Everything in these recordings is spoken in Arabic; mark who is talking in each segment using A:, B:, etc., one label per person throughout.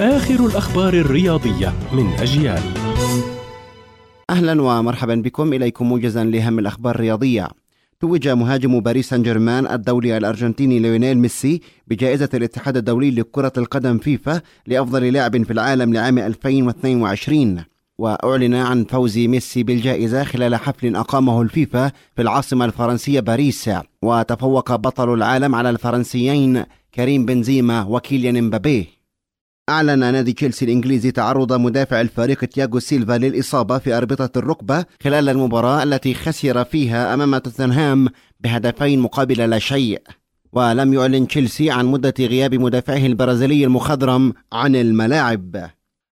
A: آخر الأخبار الرياضية من أجيال.
B: أهلا ومرحبا بكم. إليكم موجزا لأهم الأخبار الرياضية. توج مهاجم باريس سان جيرمان الدولي الأرجنتيني ليونيل ميسي بجائزة الاتحاد الدولي لكرة القدم فيفا لأفضل لاعب في العالم لعام 2022 وأعلن عن فوز ميسي بالجائزة خلال حفل أقامه الفيفا في العاصمة الفرنسية باريس. وتفوق بطل العالم على الفرنسيين كريم بنزيما وكيليان امبابي أعلن نادي تشيلسي الإنجليزي تعرض مدافع الفريق تياغو سيلفا للإصابة في أربطة الركبة خلال المباراة التي خسر فيها أمام توتنهام بهدفين مقابل لا شيء. ولم يعلن تشيلسي عن مدة غياب مدافعه البرازيلي المخضرم عن الملاعب.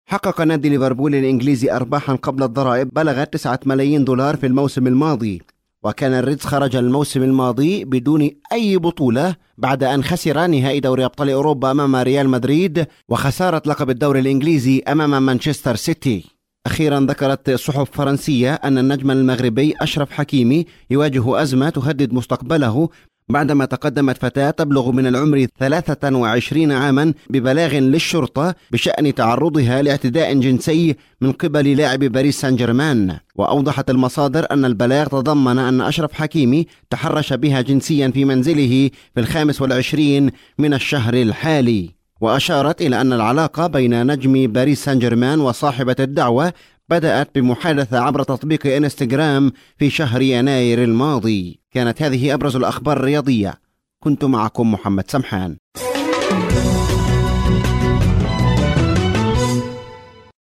B: حقق نادي ليفربول الإنجليزي أرباحا قبل الضرائب بلغت 9 ملايين دولار في الموسم الماضي. وكان الريدز خرج الموسم الماضي بدون أي بطولة بعد أن خسر نهائي دوري أبطال أوروبا أمام ريال مدريد وخسارة لقب الدوري الإنجليزي أمام مانشستر سيتي. أخيرا ذكرت صحف فرنسية أن النجم المغربي أشرف حكيمي يواجه أزمة تهدد مستقبله بعدما تقدمت فتاة تبلغ من العمر 23 عاما ببلاغ للشرطة بشأن تعرضها لاعتداء جنسي من قبل لاعب باريس سان جيرمان. وأوضحت المصادر أن البلاغ تضمن أن أشرف حكيمي تحرش بها جنسيا في منزله في الخامس والعشرين من الشهر الحالي. وأشارت إلى أن العلاقة بين نجم باريس سان جيرمان وصاحبة الدعوة بدأت بمحادثة عبر تطبيق إنستغرام في شهر يناير الماضي. كانت هذه أبرز الأخبار الرياضية. كنت معكم محمد سمحان.